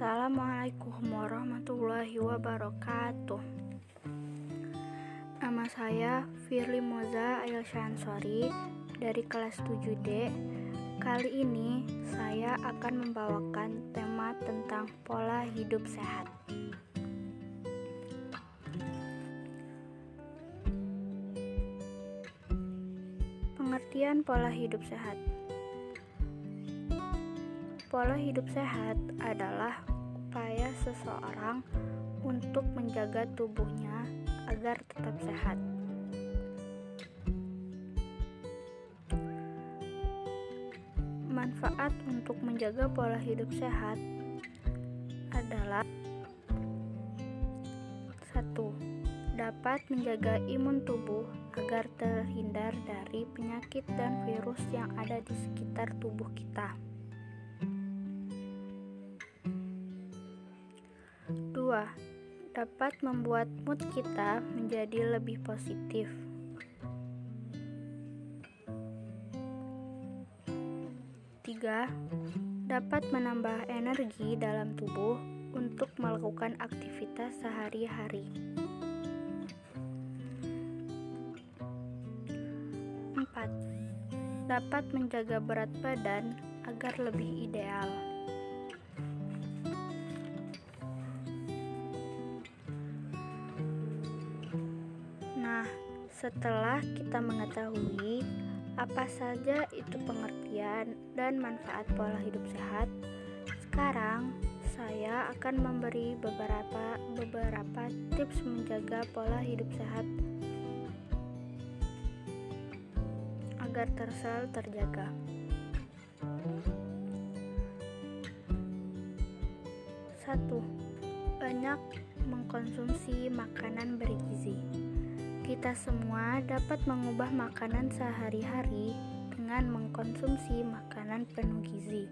Assalamualaikum warahmatullahi wabarakatuh. Nama saya Firly Moza Ailsyansori dari kelas 7D. Kali ini saya akan membawakan tema tentang pola hidup sehat. Pengertian pola hidup sehat. Pola hidup sehat adalah upaya seseorang untuk menjaga tubuhnya agar tetap sehat. Manfaat untuk menjaga pola hidup sehat adalah satu dapat menjaga imun tubuh agar terhindar dari penyakit dan virus yang ada di sekitar tubuh kita. 2. Dapat membuat mood kita menjadi lebih positif. 3. Dapat menambah energi dalam tubuh untuk melakukan aktivitas sehari-hari. 4. Dapat menjaga berat badan agar lebih ideal. Setelah kita mengetahui apa saja itu pengertian dan manfaat pola hidup sehat, sekarang saya akan memberi beberapa beberapa tips menjaga pola hidup sehat agar tersel terjaga. Satu, banyak mengkonsumsi makanan bergizi. Kita semua dapat mengubah makanan sehari-hari dengan mengkonsumsi makanan penuh gizi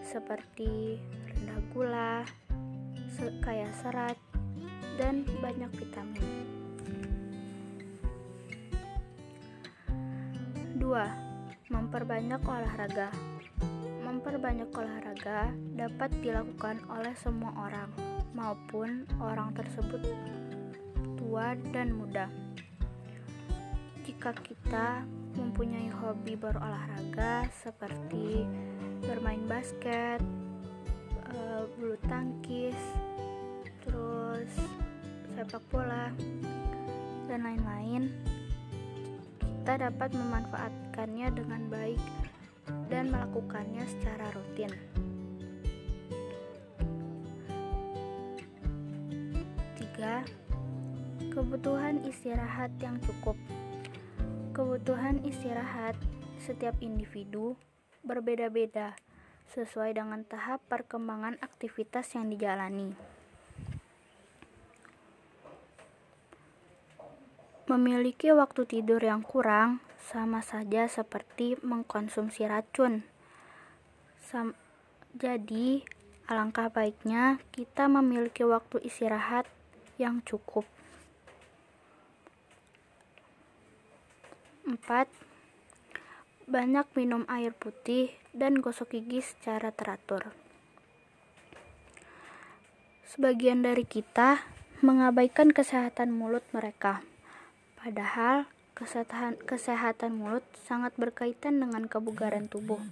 seperti rendah gula, kaya serat, dan banyak vitamin. 2. Memperbanyak olahraga. Memperbanyak olahraga dapat dilakukan oleh semua orang maupun orang tersebut tua dan muda jika kita mempunyai hobi berolahraga seperti bermain basket, uh, bulu tangkis, terus sepak bola, dan lain-lain, kita dapat memanfaatkannya dengan baik dan melakukannya secara rutin. Tiga, kebutuhan istirahat yang cukup. Kebutuhan istirahat setiap individu berbeda-beda sesuai dengan tahap perkembangan aktivitas yang dijalani. Memiliki waktu tidur yang kurang sama saja seperti mengkonsumsi racun. Sam jadi, alangkah baiknya kita memiliki waktu istirahat yang cukup. 4. Banyak minum air putih dan gosok gigi secara teratur. Sebagian dari kita mengabaikan kesehatan mulut mereka, padahal kesehatan, kesehatan mulut sangat berkaitan dengan kebugaran tubuh.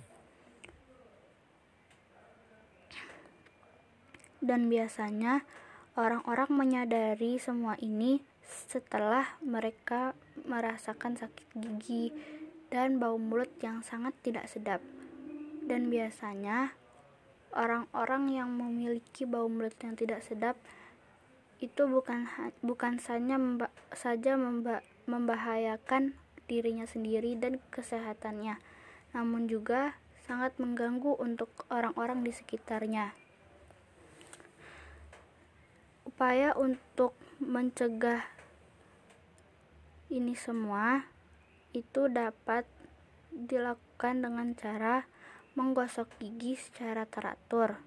Dan biasanya orang-orang menyadari semua ini setelah mereka merasakan sakit gigi dan bau mulut yang sangat tidak sedap. Dan biasanya orang-orang yang memiliki bau mulut yang tidak sedap itu bukan bukan saja memba, saja memba, membahayakan dirinya sendiri dan kesehatannya, namun juga sangat mengganggu untuk orang-orang di sekitarnya. Upaya untuk mencegah ini semua itu dapat dilakukan dengan cara menggosok gigi secara teratur,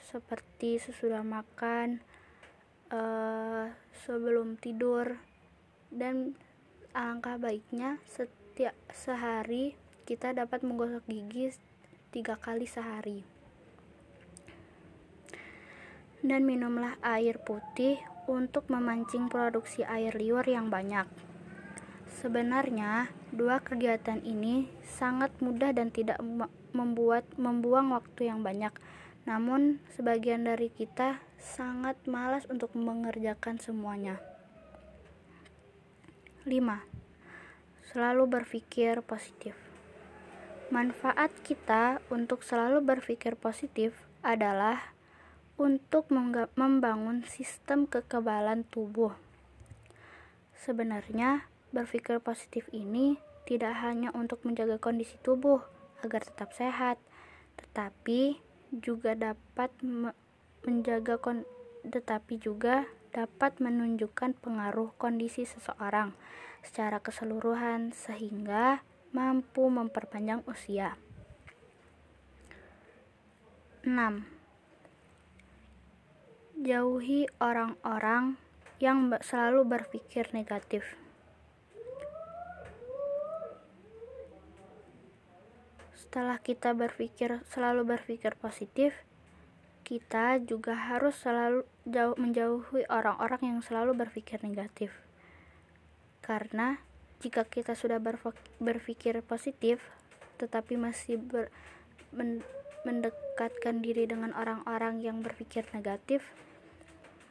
seperti sesudah makan, uh, sebelum tidur, dan alangkah baiknya setiap sehari kita dapat menggosok gigi tiga kali sehari. dan minumlah air putih untuk memancing produksi air liur yang banyak. Sebenarnya, dua kegiatan ini sangat mudah dan tidak membuat membuang waktu yang banyak. Namun, sebagian dari kita sangat malas untuk mengerjakan semuanya. 5. Selalu berpikir positif. Manfaat kita untuk selalu berpikir positif adalah untuk membangun sistem kekebalan tubuh. Sebenarnya, berpikir positif ini tidak hanya untuk menjaga kondisi tubuh agar tetap sehat, tetapi juga dapat menjaga kon tetapi juga dapat menunjukkan pengaruh kondisi seseorang secara keseluruhan sehingga mampu memperpanjang usia. 6. Jauhi orang-orang yang selalu berpikir negatif. Setelah kita berpikir selalu berpikir positif, kita juga harus selalu jauh menjauhi orang-orang yang selalu berpikir negatif. Karena jika kita sudah berpikir positif tetapi masih ber, men, mendekatkan diri dengan orang-orang yang berpikir negatif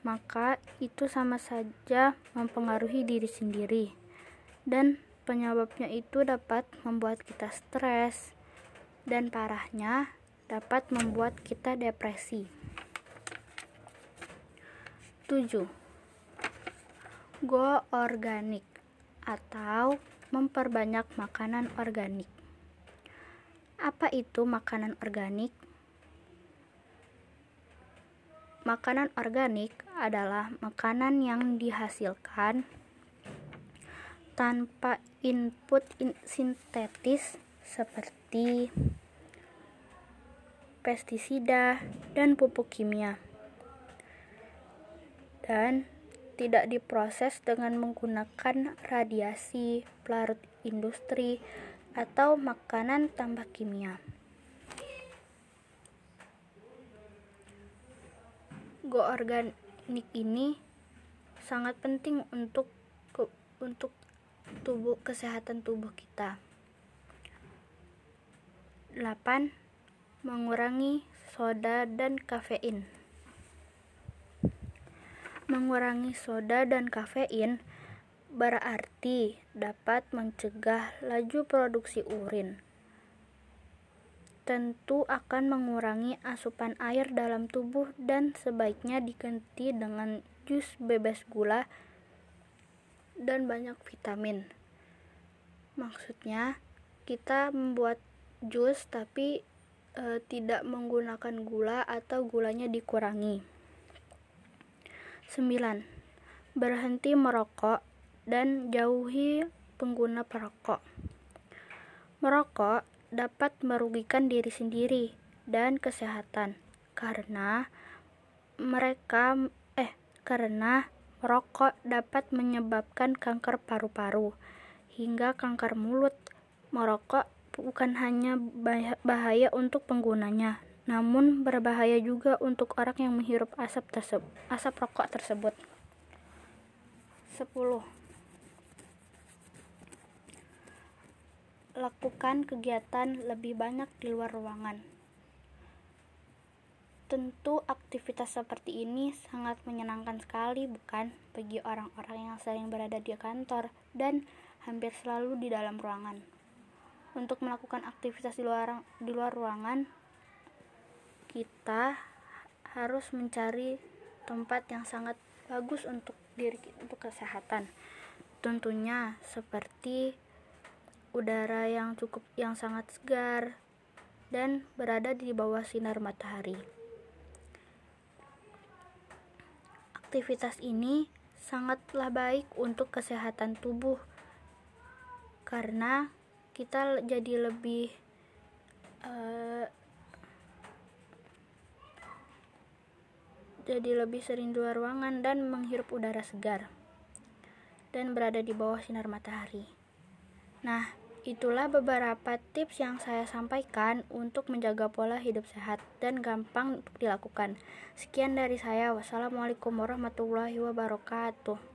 maka itu sama saja mempengaruhi diri sendiri dan penyebabnya itu dapat membuat kita stres dan parahnya dapat membuat kita depresi 7 Go organik atau memperbanyak makanan organik. Apa itu makanan organik? Makanan organik adalah makanan yang dihasilkan tanpa input in sintetis seperti pestisida dan pupuk kimia. Dan tidak diproses dengan menggunakan radiasi, pelarut industri, atau makanan tambah kimia. Go organik ini sangat penting untuk untuk tubuh kesehatan tubuh kita. 8. Mengurangi soda dan kafein. Mengurangi soda dan kafein berarti dapat mencegah laju produksi urin. Tentu akan mengurangi asupan air dalam tubuh dan sebaiknya diganti dengan jus bebas gula dan banyak vitamin. Maksudnya, kita membuat jus tapi e, tidak menggunakan gula atau gulanya dikurangi. 9. Berhenti merokok dan jauhi pengguna perokok. Merokok dapat merugikan diri sendiri dan kesehatan karena mereka eh karena merokok dapat menyebabkan kanker paru-paru hingga kanker mulut. Merokok bukan hanya bahaya untuk penggunanya, namun berbahaya juga untuk orang yang menghirup asap tersebut, asap rokok tersebut. 10. Lakukan kegiatan lebih banyak di luar ruangan. Tentu aktivitas seperti ini sangat menyenangkan sekali bukan bagi orang-orang yang sering berada di kantor dan hampir selalu di dalam ruangan. Untuk melakukan aktivitas di luar di luar ruangan, kita harus mencari tempat yang sangat bagus untuk diri untuk kesehatan. Tentunya seperti udara yang cukup yang sangat segar dan berada di bawah sinar matahari. Aktivitas ini sangatlah baik untuk kesehatan tubuh karena kita jadi lebih uh, jadi lebih sering di luar ruangan dan menghirup udara segar dan berada di bawah sinar matahari. Nah, Itulah beberapa tips yang saya sampaikan untuk menjaga pola hidup sehat dan gampang dilakukan. Sekian dari saya. Wassalamualaikum warahmatullahi wabarakatuh.